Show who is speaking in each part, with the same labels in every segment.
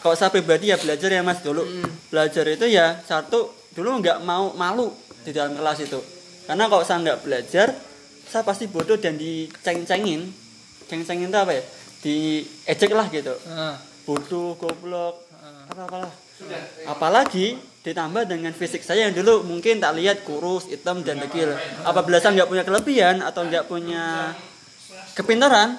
Speaker 1: kalau saya pribadi ya belajar ya mas. Dulu belajar itu ya satu dulu nggak mau malu di dalam kelas itu. Karena kalau saya nggak belajar saya pasti bodoh dan diceng-cengin. Ceng-cengin itu apa ya? Diejek lah gitu.
Speaker 2: Ah,
Speaker 1: bodoh goblok
Speaker 2: ah.
Speaker 1: apa apalah apalagi ditambah dengan fisik saya yang dulu mungkin tak lihat kurus hitam dan dekil apabila saya nggak punya kelebihan atau nggak punya kepintaran?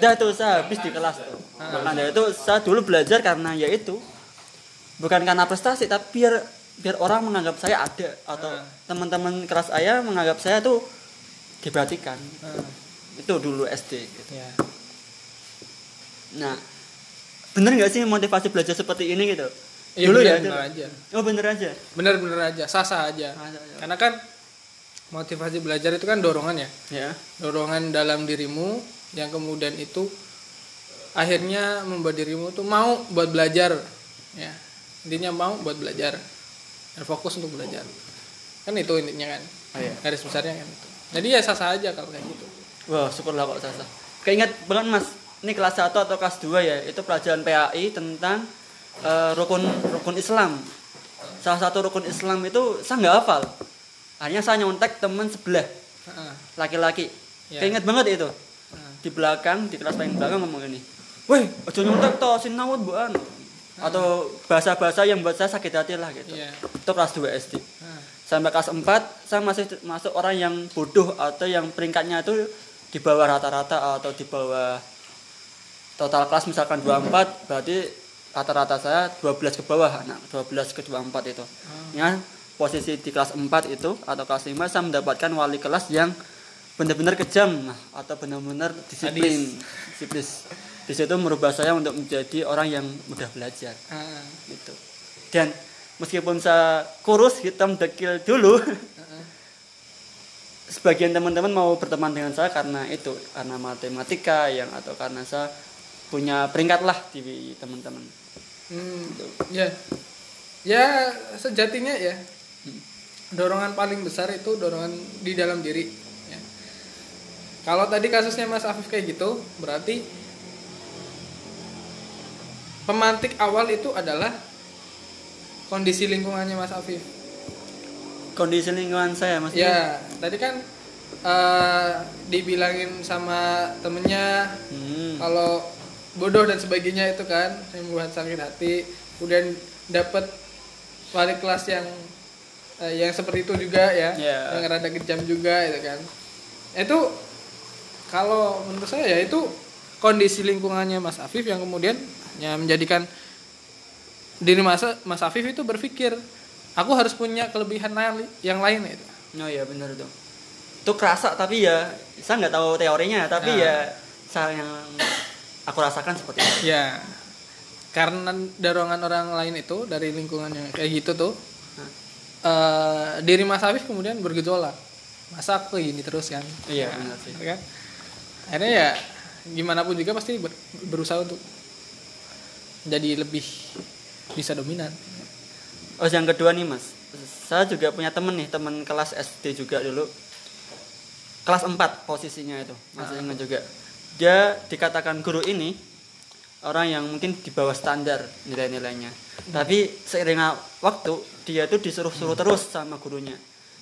Speaker 1: Dah tuh saya habis di kelas tuh makanya itu saya dulu belajar karena ya itu bukan karena prestasi tapi biar biar orang menganggap saya ada atau
Speaker 2: Ah.
Speaker 1: teman-teman kelas saya menganggap saya tuh diperhatikan
Speaker 2: Ah,
Speaker 1: itu dulu SD gitu.
Speaker 2: ya.
Speaker 1: nah bener nggak sih motivasi belajar seperti ini gitu
Speaker 2: Iya,
Speaker 1: dulu
Speaker 2: bener,
Speaker 1: ya
Speaker 2: bener aja.
Speaker 1: oh bener aja
Speaker 2: Bener-bener aja, sah-sah aja.
Speaker 1: Sah-sah aja.
Speaker 2: Karena kan motivasi belajar itu kan dorongan ya.
Speaker 1: ya
Speaker 2: Dorongan dalam dirimu yang kemudian itu akhirnya membuat dirimu tuh mau buat belajar. Ya. Intinya mau buat belajar. Dan fokus untuk belajar. Kan itu intinya kan.
Speaker 1: Oh, iya.
Speaker 2: Garis besarnya kan itu. Jadi ya sah-sah aja kalau kayak gitu.
Speaker 1: wah syukurlah kok sasa keinget banget mas ini kelas 1 atau kelas 2 ya itu pelajaran PAI tentang eh, rukun rukun Islam salah satu rukun Islam itu saya nggak hafal hanya saya nyontek teman sebelah laki-laki
Speaker 2: Ya.
Speaker 1: keinget banget itu di belakang di kelas paling belakang ngomong ini weh ojo nyontek toh sinawut buan atau bahasa-bahasa yang buat saya sakit hati lah gitu.
Speaker 2: Iya.
Speaker 1: itu kelas 2 SD sampai kelas 4 saya masih masuk orang yang bodoh atau yang peringkatnya itu di bawah rata-rata atau di bawah total kelas misalkan 24 berarti rata-rata saya 12 ke bawah nah 12 ke 24 itu. Ya posisi di kelas 4 itu atau kelas 5 saya mendapatkan wali kelas yang benar-benar kejam atau benar-benar disiplin disiplin di situ merubah saya untuk menjadi orang yang mudah belajar.
Speaker 2: Heeh.
Speaker 1: gitu. Dan meskipun saya kurus hitam dekil dulu sebagian teman-teman mau berteman dengan saya karena itu karena matematika yang atau karena saya punya peringkat lah di teman-teman.
Speaker 2: Hmm, ya, ya sejatinya ya. Dorongan paling besar itu dorongan di dalam diri. Ya. Kalau tadi kasusnya Mas Afif kayak gitu, berarti pemantik awal itu adalah kondisi lingkungannya Mas Afif.
Speaker 1: kondisi lingkungan saya mas
Speaker 2: Ya, tadi kan eh, dibilangin sama temennya
Speaker 1: hmm.
Speaker 2: kalau bodoh dan sebagainya itu kan yang membuat sakit hati kemudian dapat wali kelas yang eh, yang seperti itu juga ya
Speaker 1: Ya.
Speaker 2: yang rada kejam juga itu kan itu kalau menurut saya ya itu kondisi lingkungannya Mas Afif yang kemudian ya menjadikan diri Mas Mas Afif itu berpikir aku harus punya kelebihan lain yang lain itu
Speaker 1: oh iya benar tuh itu kerasa tapi ya saya nggak tahu teorinya tapi
Speaker 2: Nah.
Speaker 1: ya saya yang aku rasakan seperti itu
Speaker 2: Ya, karena dorongan orang lain itu dari lingkungannya kayak gitu tuh, eh, diri Mas Afif kemudian bergejolak. Masa aku gini terus kan?
Speaker 1: iya benar sih
Speaker 2: kan? Akhirnya ya gimana pun juga pasti ber- berusaha untuk jadi lebih bisa dominan.
Speaker 1: Oh yang kedua nih mas, saya juga punya temen nih temen kelas SD juga dulu, kelas 4 posisinya itu masih ingat juga. Dia dikatakan guru ini orang yang mungkin di bawah standar nilai-nilainya, tapi seiring waktu dia tuh disuruh-suruh terus sama gurunya,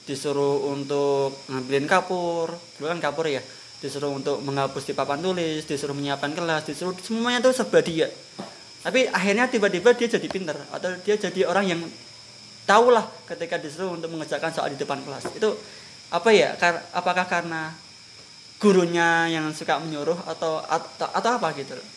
Speaker 1: disuruh untuk ngambilin kapur, dulu kan kapur ya, disuruh untuk menghapus di papan tulis, disuruh menyiapkan kelas, disuruh semuanya tuh serba dia tapi akhirnya tiba-tiba dia jadi pinter atau dia jadi orang yang tahu lah ketika disuruh untuk mengerjakan soal di depan kelas. Itu apa ya? Kar- apakah karena gurunya yang suka menyuruh atau atau, atau apa gitu? Loh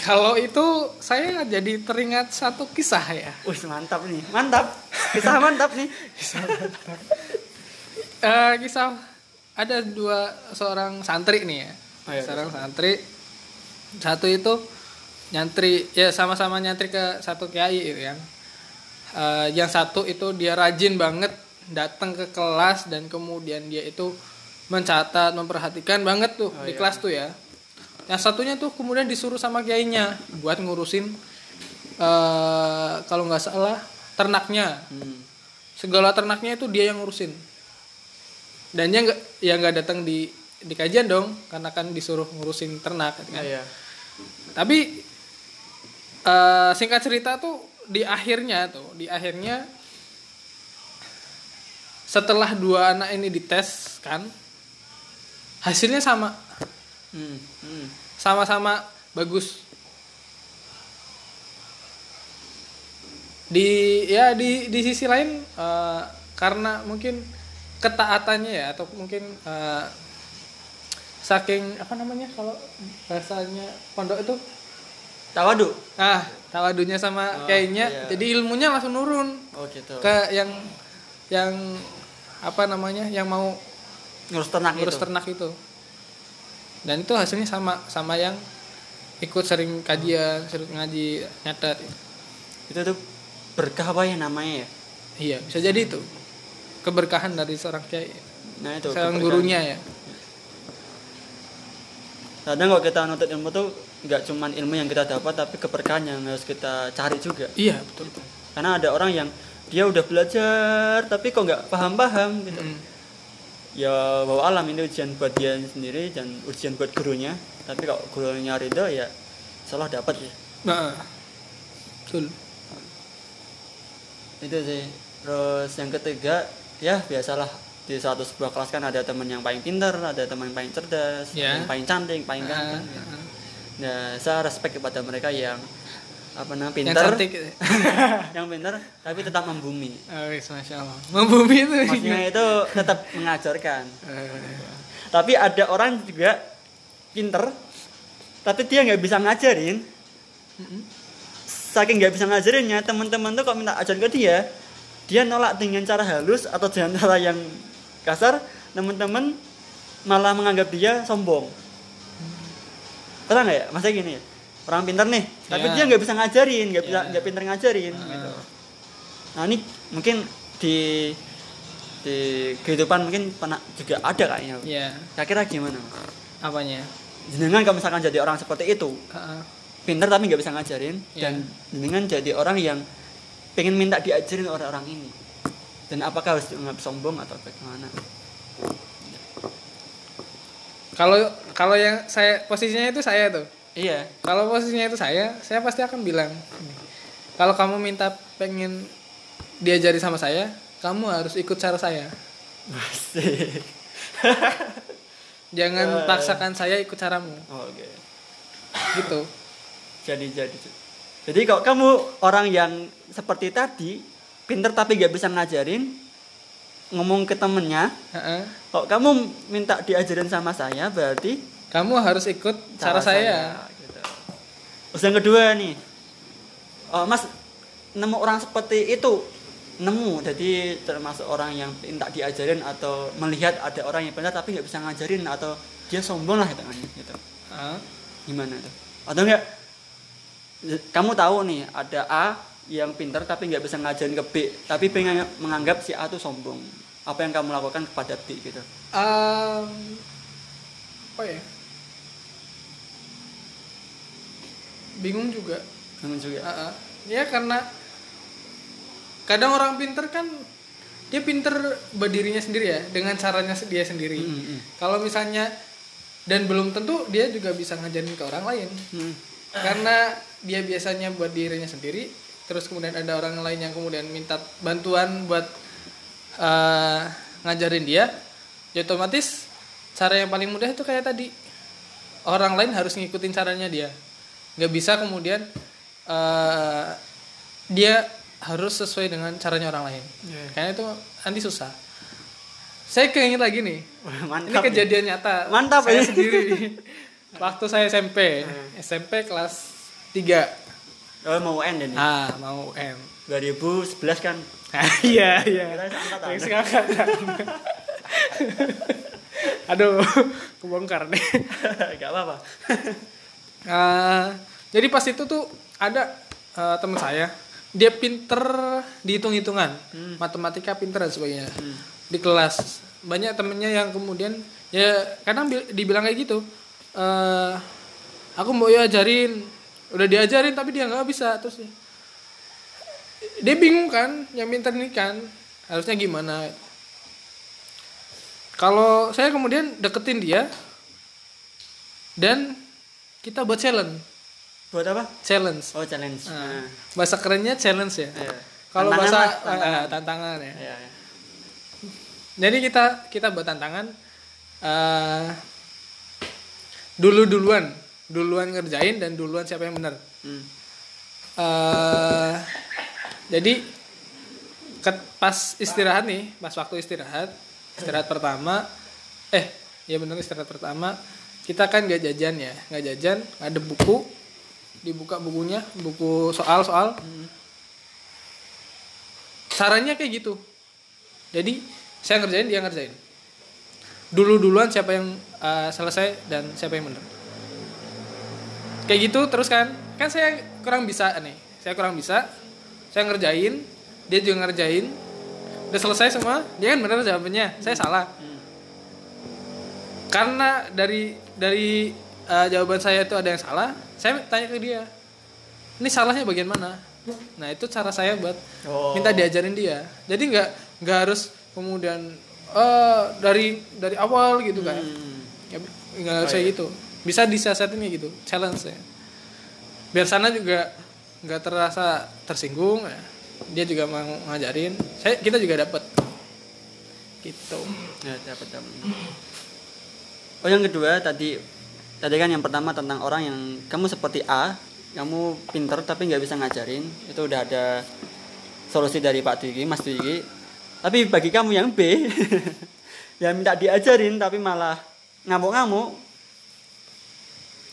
Speaker 2: Kalau itu saya jadi teringat satu kisah ya.
Speaker 1: Wih mantap nih. Mantap. Kisah mantap nih.
Speaker 2: Eh, kisah ada dua seorang santri nih ya.
Speaker 1: Oh, iya.
Speaker 2: seorang santri satu itu nyantri ya sama-sama nyantri ke satu kiai gitu kan. Eh, yang satu itu dia rajin banget datang ke kelas dan kemudian dia itu mencatat, memperhatikan banget tuh
Speaker 1: Oh,
Speaker 2: di
Speaker 1: iya.
Speaker 2: kelas tuh ya. Yang satunya tuh kemudian disuruh sama kiainya buat ngurusin eh kalau nggak salah ternaknya
Speaker 1: Hmm.
Speaker 2: segala ternaknya itu dia yang ngurusin dan dia nggak ya nggak datang di di kajian dong karena kan disuruh ngurusin ternak kan.
Speaker 1: iya
Speaker 2: tapi eh, singkat cerita tuh di akhirnya tuh di akhirnya setelah dua anak ini dites kan hasilnya sama
Speaker 1: Hmm, hmm.
Speaker 2: sama-sama bagus di ya di di sisi lain eh, karena mungkin ketaatannya ya atau mungkin eh, saking apa namanya kalau bahasanya pondok itu
Speaker 1: Tawadu.
Speaker 2: ah tawadunya sama
Speaker 1: Oh,
Speaker 2: kayaknya
Speaker 1: iya.
Speaker 2: jadi ilmunya langsung nurun
Speaker 1: Oh gitu.
Speaker 2: ke yang yang apa namanya yang mau
Speaker 1: Ngurus ternak
Speaker 2: ngurus
Speaker 1: itu.
Speaker 2: ternak itu dan itu hasilnya sama sama yang ikut sering kajian sering ngaji nyatet
Speaker 1: Itu tuh berkah apa ya namanya ya?
Speaker 2: iya bisa jadi itu keberkahan dari seorang kiai
Speaker 1: Nah itu.
Speaker 2: seorang gurunya ya
Speaker 1: Kadang kalau kita nuntut ilmu tuh nggak cuman ilmu yang kita dapat tapi keberkahan yang harus kita cari juga.
Speaker 2: iya betul
Speaker 1: Karena ada orang yang dia udah belajar tapi kok nggak paham-paham gitu.
Speaker 2: Mm.
Speaker 1: Ya bahwa alam ini ujian buat dia sendiri dan ujian buat gurunya. Tapi kalau gurunya ridho ya salah dapat ya.
Speaker 2: nah betul
Speaker 1: Itu sih. Terus yang ketiga ya biasalah di suatu sebuah kelas kan ada teman yang paling pintar, ada teman yang paling cerdas,
Speaker 2: Ya.
Speaker 1: yang paling cantik, paling
Speaker 2: Ah,
Speaker 1: ganteng. gitu.
Speaker 2: ah.
Speaker 1: Nah, saya respect kepada mereka yang apa namanya
Speaker 2: yang cantik gitu.
Speaker 1: yang pintar tapi tetap membumi.
Speaker 2: oh, masya allah membumi itu
Speaker 1: Maksudnya itu tetap mengajarkan.
Speaker 2: Eh,
Speaker 1: Tapi ada orang juga pinter, tapi dia nggak bisa ngajarin. Saking nggak bisa ngajarinnya, teman-teman tuh kok minta ajaran ke dia, dia nolak dengan cara halus atau dengan cara yang kasar. Teman-teman malah menganggap dia sombong. Pernah nggak ya? Masa gini ya? Orang pinter nih, tapi
Speaker 2: Ya.
Speaker 1: dia nggak bisa ngajarin, nggak bisa
Speaker 2: Ya.
Speaker 1: nggak pinter ngajarin. Gitu. Nah ini mungkin di di kehidupan mungkin pernah juga ada kayaknya.
Speaker 2: ya
Speaker 1: Kira-kira gimana?
Speaker 2: apanya
Speaker 1: Jenengan kalau misalkan jadi orang seperti itu,
Speaker 2: ah.
Speaker 1: pinter tapi nggak bisa ngajarin,
Speaker 2: Iya.
Speaker 1: dan jenengan jadi orang yang pengen minta diajarin orang-orang ini. Dan apakah harus dianggap sombong atau bagaimana?
Speaker 2: kalau kalau yang saya posisinya itu saya tuh
Speaker 1: Iya.
Speaker 2: Kalau posisinya itu saya, saya pasti akan bilang, kalau kamu minta pengen diajari sama saya, kamu harus ikut cara saya.
Speaker 1: Masih.
Speaker 2: Jangan
Speaker 1: Eh.
Speaker 2: paksakan saya ikut caramu,
Speaker 1: Oke.
Speaker 2: gitu.
Speaker 1: Jadi jadi. Jadi kalau kamu orang yang seperti tadi, pinter tapi nggak bisa ngajarin, ngomong ke temennya,
Speaker 2: Heeh.
Speaker 1: kalau kamu minta diajarin sama saya, berarti
Speaker 2: Kamu harus ikut cara, saya.
Speaker 1: gitu. Terus yang kedua nih, oh, Mas nemu orang seperti itu nemu jadi termasuk orang yang minta diajarin atau melihat ada orang yang pintar tapi nggak bisa ngajarin atau dia sombong lah gitu gitu
Speaker 2: Ah,
Speaker 1: gimana tuh atau enggak kamu tahu nih ada A yang pintar tapi nggak bisa ngajarin ke B tapi pengen menganggap si A tuh sombong apa yang kamu lakukan kepada B gitu
Speaker 2: um, apa ya? Bingung juga.
Speaker 1: Bingung juga
Speaker 2: Ah, ah. Ya karena kadang orang pinter kan dia pinter berdirinya sendiri ya dengan caranya dia sendiri.
Speaker 1: Hmm, hmm.
Speaker 2: Kalau misalnya dan belum tentu dia juga bisa ngajarin ke orang lain
Speaker 1: Hmm.
Speaker 2: karena dia biasanya buat dirinya sendiri terus kemudian ada orang lain yang kemudian minta bantuan buat eh, ngajarin dia ya otomatis cara yang paling mudah itu kayak tadi. Orang lain harus ngikutin caranya dia. Nggak bisa kemudian eh, dia harus sesuai dengan caranya orang lain.
Speaker 1: Iya.
Speaker 2: karena itu nanti susah. Saya keinget lagi nih. Ini
Speaker 1: mantap nih.
Speaker 2: kejadian nyata.
Speaker 1: Mantap
Speaker 2: saya
Speaker 1: ini.
Speaker 2: sendiri. Waktu saya SMP SMP kelas 3
Speaker 1: oh mau UN ini?
Speaker 2: Ah mau M.
Speaker 1: 2011 kan?
Speaker 2: Iya iya.
Speaker 1: Kita seangkatan.
Speaker 2: Aduh kebongkar nih.
Speaker 1: Gak apa-apa.
Speaker 2: Ah, jadi pas itu tuh ada eh, teman saya. Dia pinter di hitung-hitungan.
Speaker 1: Hmm.
Speaker 2: matematika pinter dan sebagainya.
Speaker 1: Hmm.
Speaker 2: di kelas. Banyak temennya yang kemudian ya kadang bil- dibilang kayak gitu. Eh aku mau ya ajarin udah diajarin tapi dia nggak bisa terus dia- dia bingung kan yang ini kan harusnya gimana? Kalau saya kemudian deketin dia dan kita buat challenge.
Speaker 1: Buat apa?
Speaker 2: Challenge.
Speaker 1: Oh challenge.
Speaker 2: Nah,
Speaker 1: nah,
Speaker 2: bahasa kerennya challenge ya?
Speaker 1: Iya.
Speaker 2: kalau bahasa
Speaker 1: lah,
Speaker 2: tantangan.
Speaker 1: tantangan.
Speaker 2: tantangan ya.
Speaker 1: Iya, iya.
Speaker 2: jadi kita kita buat tantangan eh dulu duluan duluan ngerjain dan duluan siapa yang benar
Speaker 1: Hmm.
Speaker 2: eh jadi ket- pas istirahat nih pas waktu istirahat istirahat pertama eh ya benar istirahat pertama kita kan nggak jajan ya nggak jajan ada buku dibuka bukunya buku soal soal. Caranya kayak gitu. Jadi saya ngerjain dia ngerjain. Dulu duluan siapa yang eh, selesai dan siapa yang benar kayak gitu terus kan. Kan saya kurang bisa nih. Saya kurang bisa. Saya ngerjain dia juga ngerjain. Udah selesai semua dia kan benar jawabannya saya salah. Karena dari dari eh, jawaban saya itu ada yang salah saya tanya ke dia ini salahnya bagian mana? Nah itu cara saya buat
Speaker 1: Oh.
Speaker 2: minta diajarin dia. Jadi nggak nggak harus kemudian eh dari dari awal gitu kan.
Speaker 1: Hmm.
Speaker 2: ya, nggak harus kayak gitu bisa disiasatin kayak gitu challenge ya biar sana juga nggak terasa tersinggung ya. dia juga mau ngajarin saya kita juga dapat gitu
Speaker 1: Ya, dapat dapat. Oh yang kedua tadi tadi kan yang pertama tentang orang yang kamu seperti A, kamu pinter tapi nggak bisa ngajarin, itu udah ada solusi dari Pak Diki, Mas Diki. Tapi bagi kamu yang B, yang minta diajarin tapi malah ngamuk-ngamuk,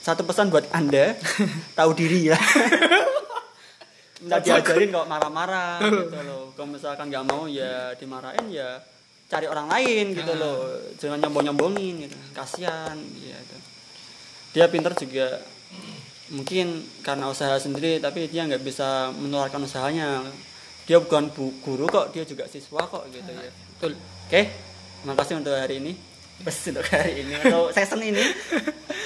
Speaker 1: satu pesan buat anda, tahu diri ya. minta diajarin kok marah-marah gitu loh. Kalau misalkan nggak mau ya dimarahin ya cari orang lain gitu loh. Jangan nyombong-nyombongin gitu. Kasihan gitu. Dia pinter juga mungkin karena usaha sendiri tapi dia nggak bisa menularkan usahanya. Dia bukan bu- guru kok, dia juga siswa kok gitu ya.
Speaker 2: betul
Speaker 1: Oke, terima kasih untuk hari ini. Bes untuk hari ini atau season ini.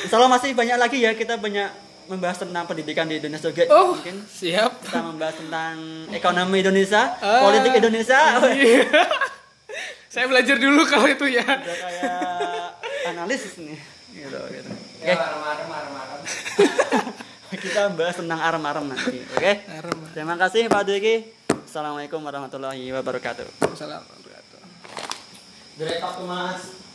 Speaker 1: Insya Allah masih banyak lagi ya kita banyak membahas tentang pendidikan di Indonesia juga
Speaker 2: oh
Speaker 1: mungkin
Speaker 2: siap
Speaker 1: kita membahas tentang ekonomi Indonesia,
Speaker 2: Ah.
Speaker 1: politik Indonesia.
Speaker 2: Iya. saya belajar dulu kalau itu ya
Speaker 1: Udah kayak analisis nih. Gitu, gitu. Oke, kita bahas tentang arem-arem nanti. Oke.
Speaker 2: Arem.
Speaker 1: Terima kasih Pak Diki. Assalamualaikum warahmatullahi wabarakatuh.
Speaker 2: Assalamualaikum warahmatullahi wabarakatuh.
Speaker 1: Direkap Mas.